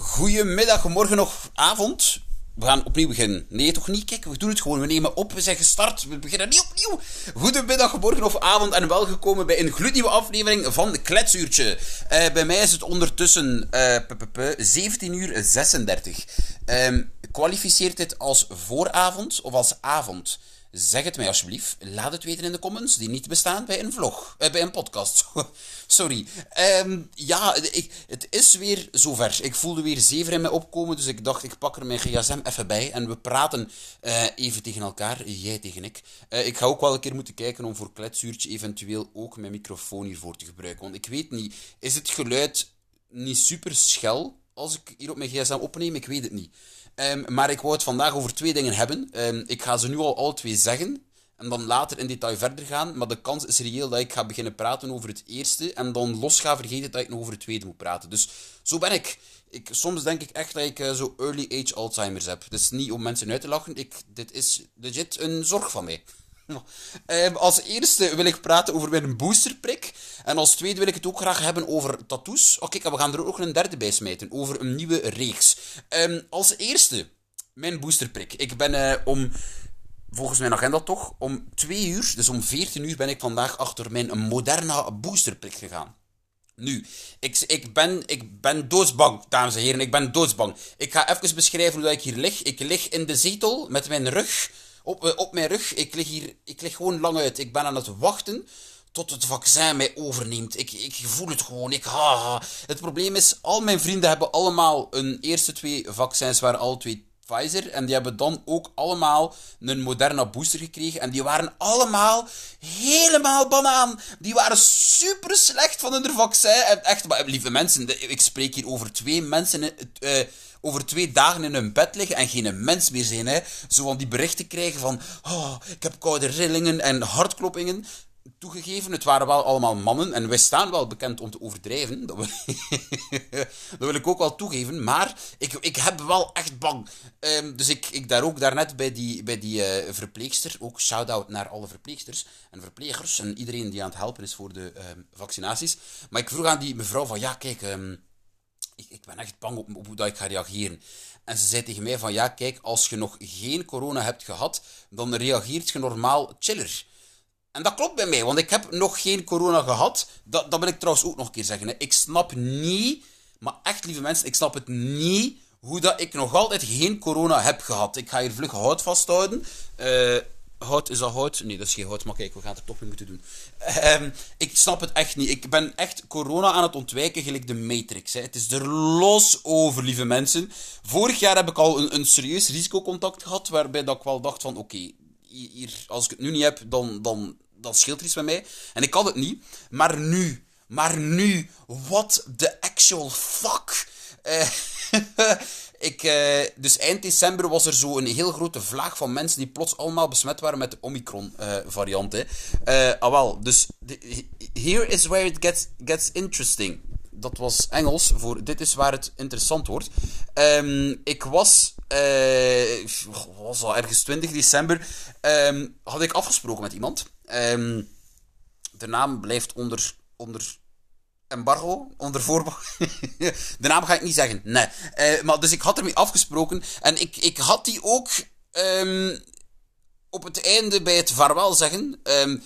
Goedemiddag, morgen of avond. We gaan opnieuw beginnen. Nee, toch niet? Kijk, we doen het gewoon. We nemen op, we zijn gestart. We beginnen niet opnieuw. Goedemiddag, morgen of avond en welkom bij een gloednieuwe aflevering van Kletsuurtje. Uh, bij mij is het ondertussen uh, 17 uur 36. Um, kwalificeert dit als vooravond of als avond? Zeg het mij alsjeblieft. Laat het weten in de comments die niet bestaan bij een vlog. Eh, bij een podcast. Sorry. Um, ja, ik, het is weer zover. Ik voelde weer zever in mij opkomen. Dus ik dacht, ik pak er mijn gsm even bij. En we praten uh, even tegen elkaar. Jij tegen ik. Uh, ik ga ook wel een keer moeten kijken om voor kletsuurtje eventueel ook mijn microfoon hiervoor te gebruiken. Want ik weet niet, is het geluid niet super schel als ik hier op mijn gsm opneem? Ik weet het niet. Um, maar ik wou het vandaag over twee dingen hebben. Um, ik ga ze nu al alle twee zeggen. En dan later in detail verder gaan. Maar de kans is reëel dat ik ga beginnen praten over het eerste. En dan los ga vergeten dat ik nog over het tweede moet praten. Dus zo ben ik. ik soms denk ik echt dat ik uh, zo early age Alzheimer's heb. Dus niet om mensen uit te lachen. Ik, dit is legit een zorg van mij. Um, als eerste wil ik praten over mijn boosterprik. En als tweede wil ik het ook graag hebben over tattoos. Oké, okay, we gaan er ook een derde bij smijten. Over een nieuwe reeks. Um, als eerste, mijn boosterprik. Ik ben uh, om, volgens mijn agenda toch, om twee uur, dus om 14 uur ben ik vandaag achter mijn Moderna boosterprik gegaan. Nu, ik, ik, ben, ik ben doodsbang, dames en heren. Ik ben doodsbang. Ik ga even beschrijven hoe ik hier lig. Ik lig in de zetel met mijn rug op, eh, op mijn rug. Ik lig hier ik lig gewoon lang uit. Ik ben aan het wachten tot het vaccin mij overneemt. Ik, ik voel het gewoon. Ik, ha, Het probleem is, al mijn vrienden hebben allemaal een eerste twee vaccins, waren al twee Pfizer. En die hebben dan ook allemaal een Moderna booster gekregen. En die waren allemaal helemaal banaan. Die waren super slecht van hun vaccin. En echt, maar, lieve mensen, ik spreek hier over twee mensen... over twee dagen in hun bed liggen en geen mens meer zijn. Hè. Zo van die berichten krijgen van, oh, ik heb koude rillingen en hartkloppingen. Toegegeven, het waren wel allemaal mannen en wij staan wel bekend om te overdrijven. Dat wil, ik ook wel toegeven, maar ik, ik heb wel echt bang. Um, dus ik, ik daar ook daarnet bij die, bij die uh, verpleegster, ook shout-out naar alle verpleegsters en verplegers en iedereen die aan het helpen is voor de um, vaccinaties. Maar ik vroeg aan die mevrouw van, ja kijk... Um, ik, ik ben echt bang op, hoe dat ik ga reageren. En ze zei tegen mij van, ja, kijk, als je nog geen corona hebt gehad, dan reageert je normaal chiller. En dat klopt bij mij, want ik heb nog geen corona gehad. Dat, dat wil ik trouwens ook nog een keer zeggen. Hè. Ik snap niet, maar echt lieve mensen, ik snap het niet hoe dat ik nog altijd geen corona heb gehad. Ik ga hier vlug hout vasthouden. Uh, hout, is dat hout? Nee, dat is geen hout, maar kijk, we gaan het er toch mee moeten doen. Um, ik snap het echt niet. Ik ben echt corona aan het ontwijken, gelijk de Matrix. Hè. Het is er los over, lieve mensen. Vorig jaar heb ik al een, een serieus risicocontact gehad, waarbij dat ik wel dacht van, oké, hier, als ik het nu niet heb, dan, dan, dan scheelt er iets met mij. En ik had het niet. Maar nu, maar nu, what the actual fuck? Uh, ik, uh, dus eind december was er zo een heel grote vlaag van mensen die plots allemaal besmet waren met de Omicron-variant. Uh, uh, ah dus here is where it gets, gets interesting. Dat was Engels voor dit is waar het interessant wordt. Um, ik was, was al ergens 20 december, um, had ik afgesproken met iemand. Um, de naam blijft onder, onder embargo, onder voorbeeld. de naam ga ik niet zeggen, nee. Uh, maar dus ik had ermee afgesproken en ik, ik had die ook um, op het einde bij het vaarwel zeggen. Um,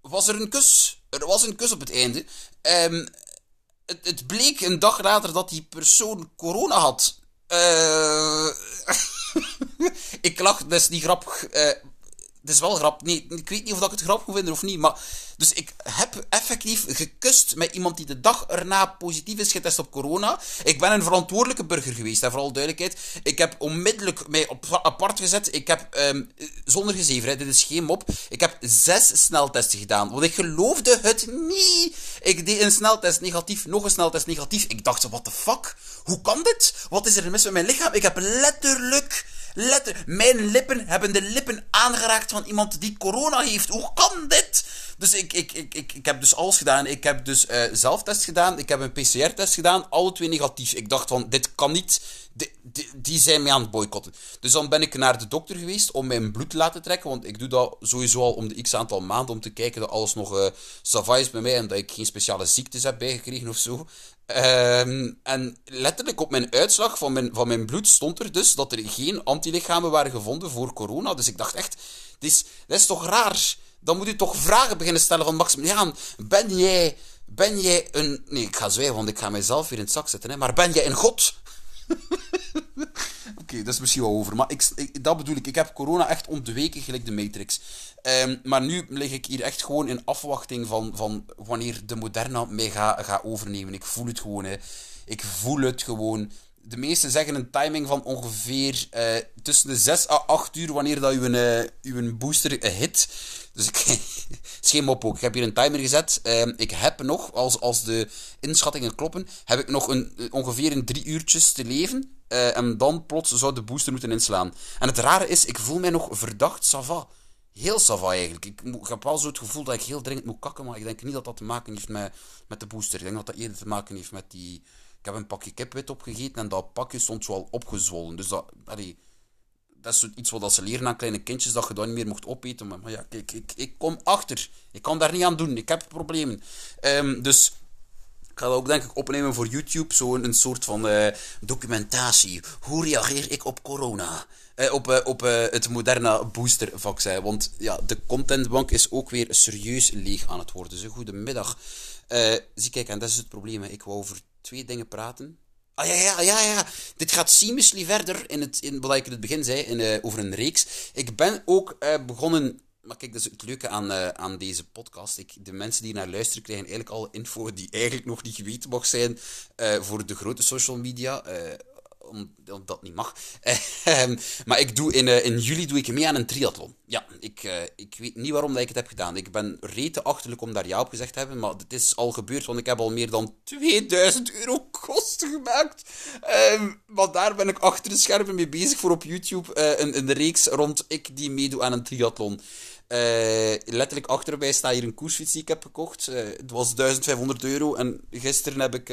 was er een kus? Er was een kus op het einde. Um, het, het, bleek een dag later dat die persoon corona had. Uh, ik lach, dat is niet grappig. Uh, het is wel grappig. Nee, ik weet niet of ik het moet vinden of niet. Maar, dus ik heb effectief gekust met iemand die de dag erna positief is getest op corona. Ik ben een verantwoordelijke burger geweest, hè, vooral duidelijkheid. Ik heb onmiddellijk mij op, apart gezet. Ik heb, um, zonder gezever, dit is geen mop. Ik heb zes sneltesten gedaan. Want ik geloofde het niet. Ik deed een sneltest negatief, nog een sneltest negatief. Ik dacht, what the fuck? Hoe kan dit? Wat is er mis met mijn lichaam? Ik heb letterlijk Letter, mijn lippen hebben de lippen aangeraakt van iemand die corona heeft. Hoe kan dit? Dus ik, ik, ik, ik, ik heb dus alles gedaan. Ik heb dus uh, zelftest gedaan. Ik heb een PCR-test gedaan. Alle twee negatief. Ik dacht van, dit kan niet. Die, zijn mij aan het boycotten. Dus dan ben ik naar de dokter geweest om mijn bloed te laten trekken. Want ik doe dat sowieso al om de x aantal maanden. Om te kijken dat alles nog uh, is bij mij. En dat ik geen speciale ziektes heb bijgekregen of zo. Ehm, en letterlijk op mijn uitslag van mijn, van mijn bloed stond er dus dat er geen antilichamen waren gevonden voor corona. Dus ik dacht echt, dit is, dat is toch raar? Dan moet u toch vragen beginnen stellen van Maximiliaan, ben jij, ben jij een... Nee, ik ga zwijgen, want ik ga mijzelf weer in het zak zetten. Hè. Maar ben jij een god? Oké, dat is misschien wel over. Maar ik, dat bedoel ik. Ik heb corona echt ontweken, gelijk de Matrix. Um, maar nu lig ik hier echt gewoon in afwachting van, van wanneer de Moderna mij gaat ga overnemen. Ik voel het gewoon. Hè. Ik voel het gewoon. De meesten zeggen een timing van ongeveer uh, tussen de 6 à 8 uur wanneer dat uw, uh, uw booster hit. Dus ik, geen mop ook. Ik heb hier een timer gezet. Uh, ik heb nog, als, als de inschattingen kloppen, heb ik nog een, ongeveer een drie uurtjes te leven. En dan plots zou de booster moeten inslaan. En het rare is, ik voel mij nog verdacht sava. Heel sava eigenlijk. Ik, ik, heb wel zo het gevoel dat ik heel dringend moet kakken, maar ik denk niet dat dat te maken heeft met, met de booster. Ik denk dat dat eerder te maken heeft met die... Ik heb een pakje kipwit opgegeten en dat pakje stond al opgezwollen. Dus dat... Dat is iets wat ze leren aan kleine kindjes, dat je dat niet meer mocht opeten. Maar, ja, kijk, ik, ik kom achter. Ik kan daar niet aan doen. Ik heb problemen. Um, dus ik ga dat ook denk ik opnemen voor YouTube. Zo'n een soort van uh, documentatie. Hoe reageer ik op corona? Uh, op uh, op het moderne boostervaccin. Want ja, de contentbank is ook weer serieus leeg aan het worden. Dus goedemiddag. zie, kijk, en dat is het probleem. Ik wou over twee dingen praten. Ah ja, ja, ja, ja. Dit gaat seamlessly verder in, het, in wat ik in het begin zei, in, uh, over een reeks. Ik ben ook uh, begonnen. Maar kijk, dat is het leuke aan, uh, aan deze podcast. Ik, de mensen die naar luisteren krijgen eigenlijk al info die eigenlijk nog niet geweten mag zijn voor de grote social media omdat dat niet mag. Ehm, maar ik doe in, uh, in juli doe ik mee aan een triathlon. Ja, ik, uh, ik weet niet waarom dat ik het heb gedaan. Ik ben rete achterlijk om daar ja op gezegd te hebben, maar het is al gebeurd, want ik heb al meer dan 2000 euro kosten gemaakt. Um, maar daar ben ik achter de schermen mee bezig voor op YouTube uh, een, een reeks rond ik die meedoe aan een triathlon. Letterlijk achter mij staat hier een koersfiets die ik heb gekocht. Het was 1500 euro en gisteren heb ik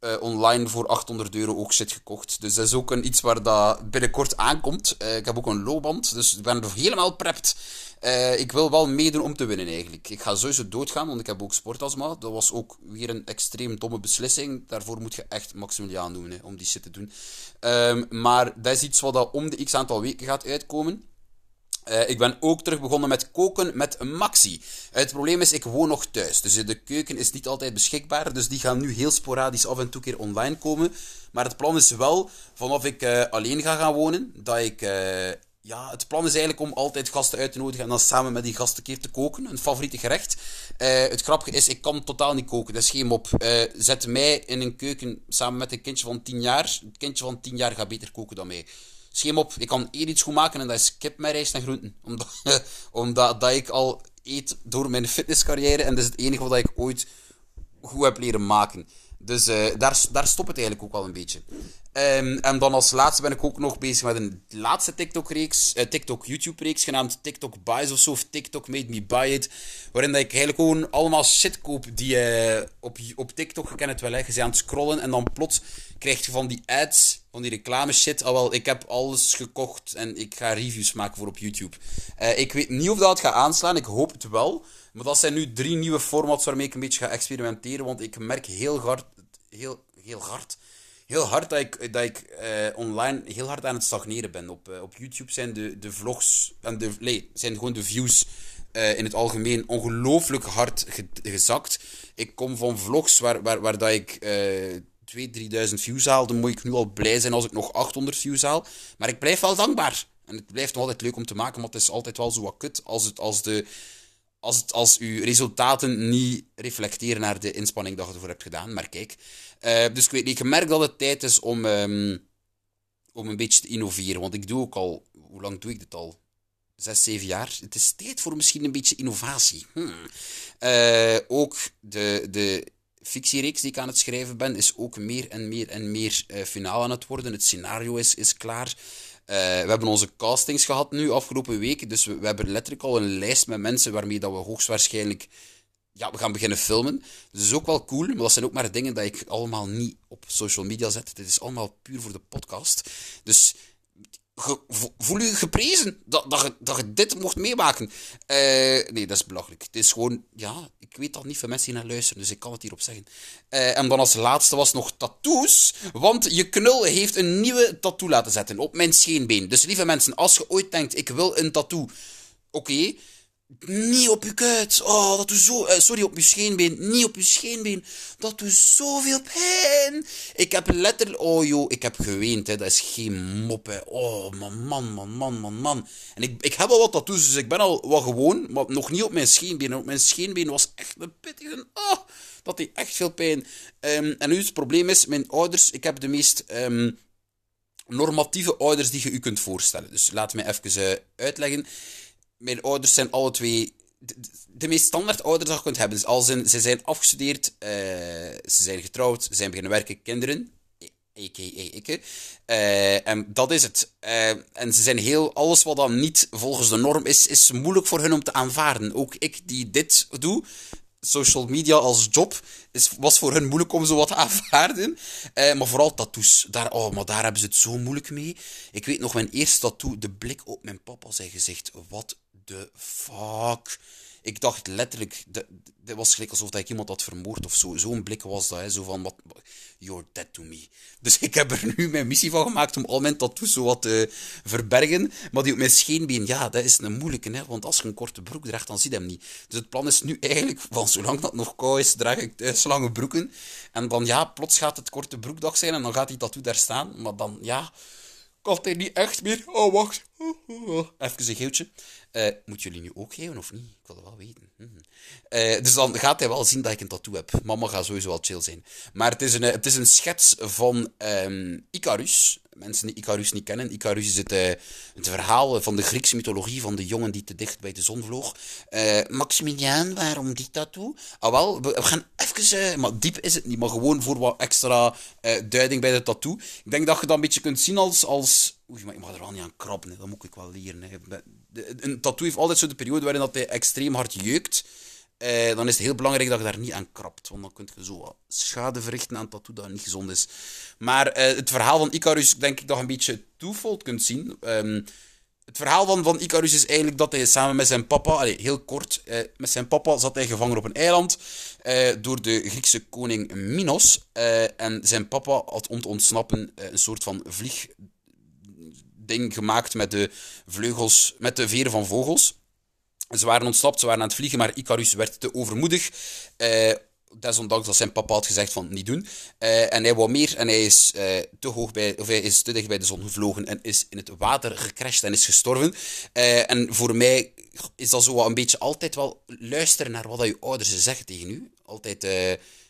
uh, online voor 800 euro ook shit gekocht. Dus dat is ook een, iets waar dat binnenkort aankomt. Uh, ik heb ook een loopband, dus ik ben helemaal prept. Uh, ik wil wel meedoen om te winnen eigenlijk. Ik ga sowieso doodgaan, want ik heb ook sportasma. Dat was ook weer een extreem domme beslissing. Daarvoor moet je echt Maximiliaan doen, hè, om die shit te doen. Um, maar dat is iets wat dat om de x aantal weken gaat uitkomen. Uh, ik ben ook terug begonnen met koken met Maxi. Het probleem is, ik woon nog thuis. Dus de keuken is niet altijd beschikbaar. Dus die gaan nu heel sporadisch af en toe keer online komen. Maar het plan is wel, vanaf ik uh, alleen ga gaan wonen, dat ik... Ja, het plan is eigenlijk om altijd gasten uit te nodigen en dan samen met die gasten keer te koken. Een favoriete gerecht. het grappige is, ik kan totaal niet koken. Dat is geen mop. zet mij in een keuken samen met een kindje van 10 jaar. Het kindje van 10 jaar gaat beter koken dan mij. Schim op, ik kan één iets goed maken en dat is kip met rijst en groenten. Omdat, omdat dat ik al eet door mijn fitnesscarrière en dat is het enige wat ik ooit goed heb leren maken. Dus uh, daar, daar stopt het eigenlijk ook wel een beetje. Um, en dan als laatste ben ik ook nog bezig met een laatste TikTok-reeks, uh, TikTok-YouTube-reeks, genaamd TikTok Buys of zo, of TikTok Made Me Buy It. Waarin dat ik eigenlijk gewoon allemaal shit koop die uh, op, op TikTok, je kent het wel, hè, je bent aan het scrollen en dan plots krijg je van die ads, van die reclame shit. Al wel, ik heb alles gekocht en ik ga reviews maken voor op YouTube. Ik weet niet of dat gaat aanslaan, ik hoop het wel. Maar dat zijn nu drie nieuwe formats waarmee ik een beetje ga experimenteren, want ik merk heel hard, heel, heel hard heel hard dat ik, dat ik uh, online heel hard aan het stagneren ben. Op, uh, op YouTube zijn de, de vlogs en de, nee, zijn gewoon de views uh, in het algemeen ongelooflijk hard ge gezakt. Ik kom van vlogs waar, waar, waar dat ik 2.000, 3.000 views haal. Dan moet ik nu al blij zijn als ik nog 800 views haal. Maar ik blijf wel dankbaar. En het blijft nog altijd leuk om te maken, maar het is altijd wel zo wat kut als, het, als de als, het, als uw resultaten niet reflecteren naar de inspanning dat je ervoor hebt gedaan. Maar kijk, uh, dus ik weet niet, ik merk dat het tijd is om, um, om een beetje te innoveren. Want ik doe ook al, hoe lang doe ik dit al? Zes, zeven jaar. Het is tijd voor misschien een beetje innovatie. Hmm. Uh, ook de, de fictiereeks die ik aan het schrijven ben, is ook meer en meer en meer uh, finaal aan het worden. Het scenario is, is klaar. We hebben onze castings gehad nu afgelopen week. Dus we, we, hebben letterlijk al een lijst met mensen waarmee dat we hoogstwaarschijnlijk ja, we gaan beginnen filmen. Dus dat is ook wel cool, maar dat zijn ook maar dingen dat ik allemaal niet op social media zet. Dit is allemaal puur voor de podcast. Dus voel je geprezen dat, dat, je, dat dit mocht meemaken. Uh, nee, dat is belachelijk. Het is gewoon, ja, ik weet dat niet veel mensen naar luisteren, dus ik kan het hierop zeggen. Uh, en dan als laatste was nog tattoos, want je knul heeft een nieuwe tattoo laten zetten op mijn scheenbeen. Dus lieve mensen, als je ooit denkt, ik wil een tattoo, oké. Niet op je kuit. Oh, dat doet zo... Uh, sorry, op je scheenbeen. Niet op je scheenbeen. Dat doet zoveel pijn. Ik heb letterlijk... Oh, joh, ik heb geweend, hè. Dat is geen mop. Oh, man, man, man, man, man, man. En ik, ik heb al wat tattoos, dus ik ben al wat gewoon. Maar nog niet op mijn scheenbeen. op mijn scheenbeen was echt een pittige... Oh, dat deed echt veel pijn. Um, en nu het probleem is, mijn ouders... Ik heb de meest... Um, normatieve ouders die je u kunt voorstellen. Dus laat me even uh, uitleggen mijn ouders zijn alle twee de, meest standaard ouders dat je kunt hebben. Dus als ze zijn afgestudeerd, uh, ze zijn getrouwd, ze zijn beginnen werken, kinderen, a.k.a. ik. Uh, en dat is het. Uh, en ze zijn heel, alles wat dan niet volgens de norm is, is moeilijk voor hun om te aanvaarden. Ook ik die dit doe, social media als job is, was voor hen moeilijk om zo wat te aanvaarden. Eh, maar vooral tattoos. Daar, oh, maar daar hebben ze het zo moeilijk mee. Ik weet nog, mijn eerste tattoo, de blik op mijn papa zijn gezicht. Wat de fuck? Ik dacht letterlijk, dit was gelijk alsof ik iemand had vermoord of zo. Zo'n blik was dat, hè. zo van, wat, you're dead to me. Dus ik heb er nu mijn missie van gemaakt om al mijn tattoos zo wat te verbergen. Maar die op mijn scheenbeen, ja, dat is een moeilijke, hè. Want als je een korte broek draagt, dan zie je hem niet. Dus het plan is nu eigenlijk, van zolang dat nog koud is, draag ik thuis lange broeken. En dan, ja, plots gaat het korte broekdag zijn en dan gaat die tattoo daar staan. Maar dan, ja kan hij niet echt meer. Oh, wacht. Even een geeltje. Uh, moet jullie nu ook geven of niet? Ik wil het wel weten. Uh, dus dan gaat hij wel zien dat ik een tattoo heb. Mama gaat sowieso wel chill zijn. Maar het is een, het is een schets van um, Icarus. Mensen die Icarus niet kennen. Icarus is het, het verhaal van de Griekse mythologie van de jongen die te dicht bij de zon vloog. Maximiliaan, waarom die tattoo? Ah wel, we, gaan even... maar diep is het niet, maar gewoon voor wat extra duiding bij de tattoo. Ik denk dat je dat een beetje kunt zien als... als Oei, maar ik mag er wel niet aan krabben. Dat moet ik wel leren. Hè. Een tattoo heeft altijd zo de periode waarin dat hij extreem hard jeukt. Eh, dan is het heel belangrijk dat je daar niet aan krabt. Want dan kun je zo schade verrichten aan tattoo dat niet gezond is. Maar eh, het verhaal van Icarus denk ik dat je een beetje twofold kunt zien. Um, het verhaal van, van Icarus is eigenlijk dat hij samen met zijn papa, allez, heel kort, eh, met zijn papa zat hij gevangen op een eiland eh, door de Griekse koning Minos. Eh, en zijn papa had om te ontsnappen een soort van vlieg ding gemaakt met de vleugels, met de veren van vogels. Ze waren ontsnapt, ze waren aan het vliegen, maar Icarus werd te overmoedig. Uh, desondanks dat zijn papa had gezegd van niet doen. Uh, en hij wou meer en hij is, uh, te hoog bij, of hij is te dicht bij de zon gevlogen en is in het water gecrashed en is gestorven. En voor mij is dat zo een beetje altijd wel luisteren naar wat je ouders zeggen tegen u. Altijd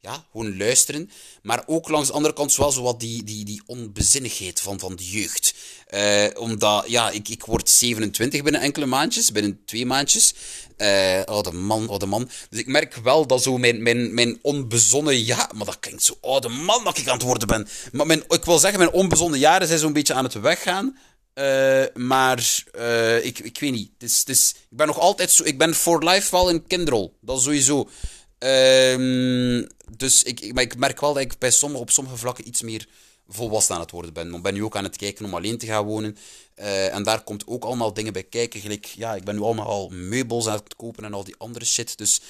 ja, gewoon luisteren. Maar ook langs de andere kant wel zo wat die, die, die onbezinnigheid van, van de jeugd. Uh, omdat, ja, ik, ik word 27 binnen enkele maandjes, binnen twee maandjes. Uh, oh, de man, oh, de man. Dus ik merk wel dat zo mijn, mijn, mijn onbezonnen... Ja, maar dat klinkt zo... Oh, de man dat ik aan het worden ben. Maar mijn, ik wil zeggen, mijn onbezonnen jaren zijn zo'n beetje aan het weggaan. Uh, maar ik, ik weet niet. Het is, het is, ik ben nog altijd zo... Ik ben for life wel een kinderrol. Dat is sowieso. Um, dus ik, ik merk wel dat ik bij sommige, op sommige vlakken iets meer volwassen aan het worden ben. Ik ben nu ook aan het kijken om alleen te gaan wonen. Uh, en daar komt ook allemaal dingen bij kijken. Gelijk, ja, ik ben nu allemaal al meubels aan het kopen en al die andere shit. Dus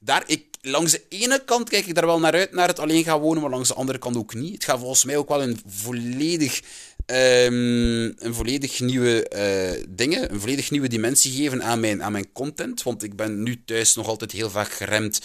daar, ik, langs de ene kant kijk ik daar wel naar uit, naar het alleen gaan wonen, maar langs de andere kant ook niet. Het gaat volgens mij ook wel een volledig, um, een volledig nieuwe uh, dingen, een volledig nieuwe dimensie geven aan mijn, aan mijn content. Want ik ben nu thuis nog altijd heel vaak geremd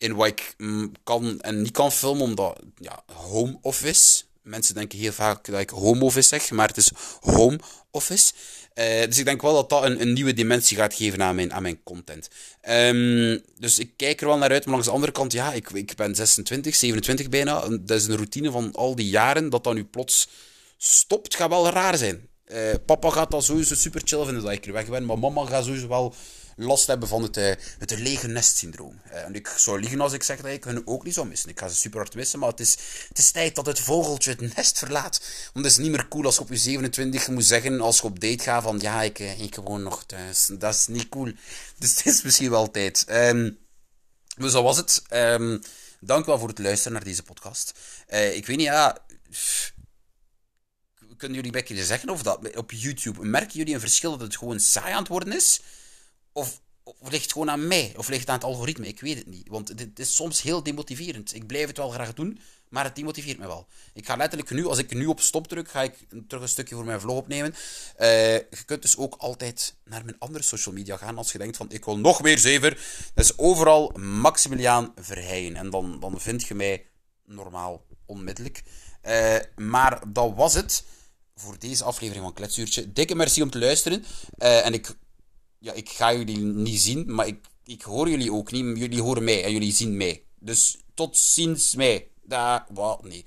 in wat ik mm, kan en niet kan filmen, omdat ja, home office. Mensen denken heel vaak dat ik home office zeg, maar het is home office. Uh, dus ik denk wel dat dat een, een, nieuwe dimensie gaat geven aan mijn, aan mijn content. Um, dus ik kijk er wel naar uit, maar langs de andere kant, ja, ik, ik ben 26, 27 bijna. Dat is een routine van al die jaren. Dat dat nu plots stopt, gaat wel raar zijn. Uh, papa gaat dat sowieso super chill vinden dat ik er weg ben, maar mama gaat sowieso wel last hebben van het, uh, het lege nest syndroom. Uh, en ik zou liegen als ik zeg dat ik hun ook niet zou missen. Ik ga ze super hard missen, maar het is, het is tijd dat het vogeltje het nest verlaat. Want het is niet meer cool als je op je 27 moet zeggen, als je op date gaat, van ja, ik, ik woon nog thuis. Dat is niet cool. Dus het is misschien wel tijd. Um, dus dat was het. Um, dank wel voor het luisteren naar deze podcast. Ik weet niet, ja kunnen jullie een beetje zeggen of dat op YouTube? Merken jullie een verschil dat het gewoon saai aan het worden is? Of, ligt het gewoon aan mij? Of ligt het aan het algoritme? Ik weet het niet. Want het is soms heel demotiverend. Ik blijf het wel graag doen, maar het demotiveert me wel. Ik ga letterlijk nu, als ik nu op stop druk, ga ik terug een stukje voor mijn vlog opnemen. Uh, je kunt dus ook altijd naar mijn andere social media gaan als je denkt van ik wil nog meer zever. Dat is overal Maximiliaan Verheyen. En dan, dan vind je mij normaal onmiddellijk. Uh, maar dat was het voor deze aflevering van Kletsuurtje. Dikke merci om te luisteren. Uh, en ik, ja, ik ga jullie niet zien, maar ik, ik hoor jullie ook niet. Jullie horen mij en jullie zien mij. Dus tot ziens mij. Da, wat? Nee.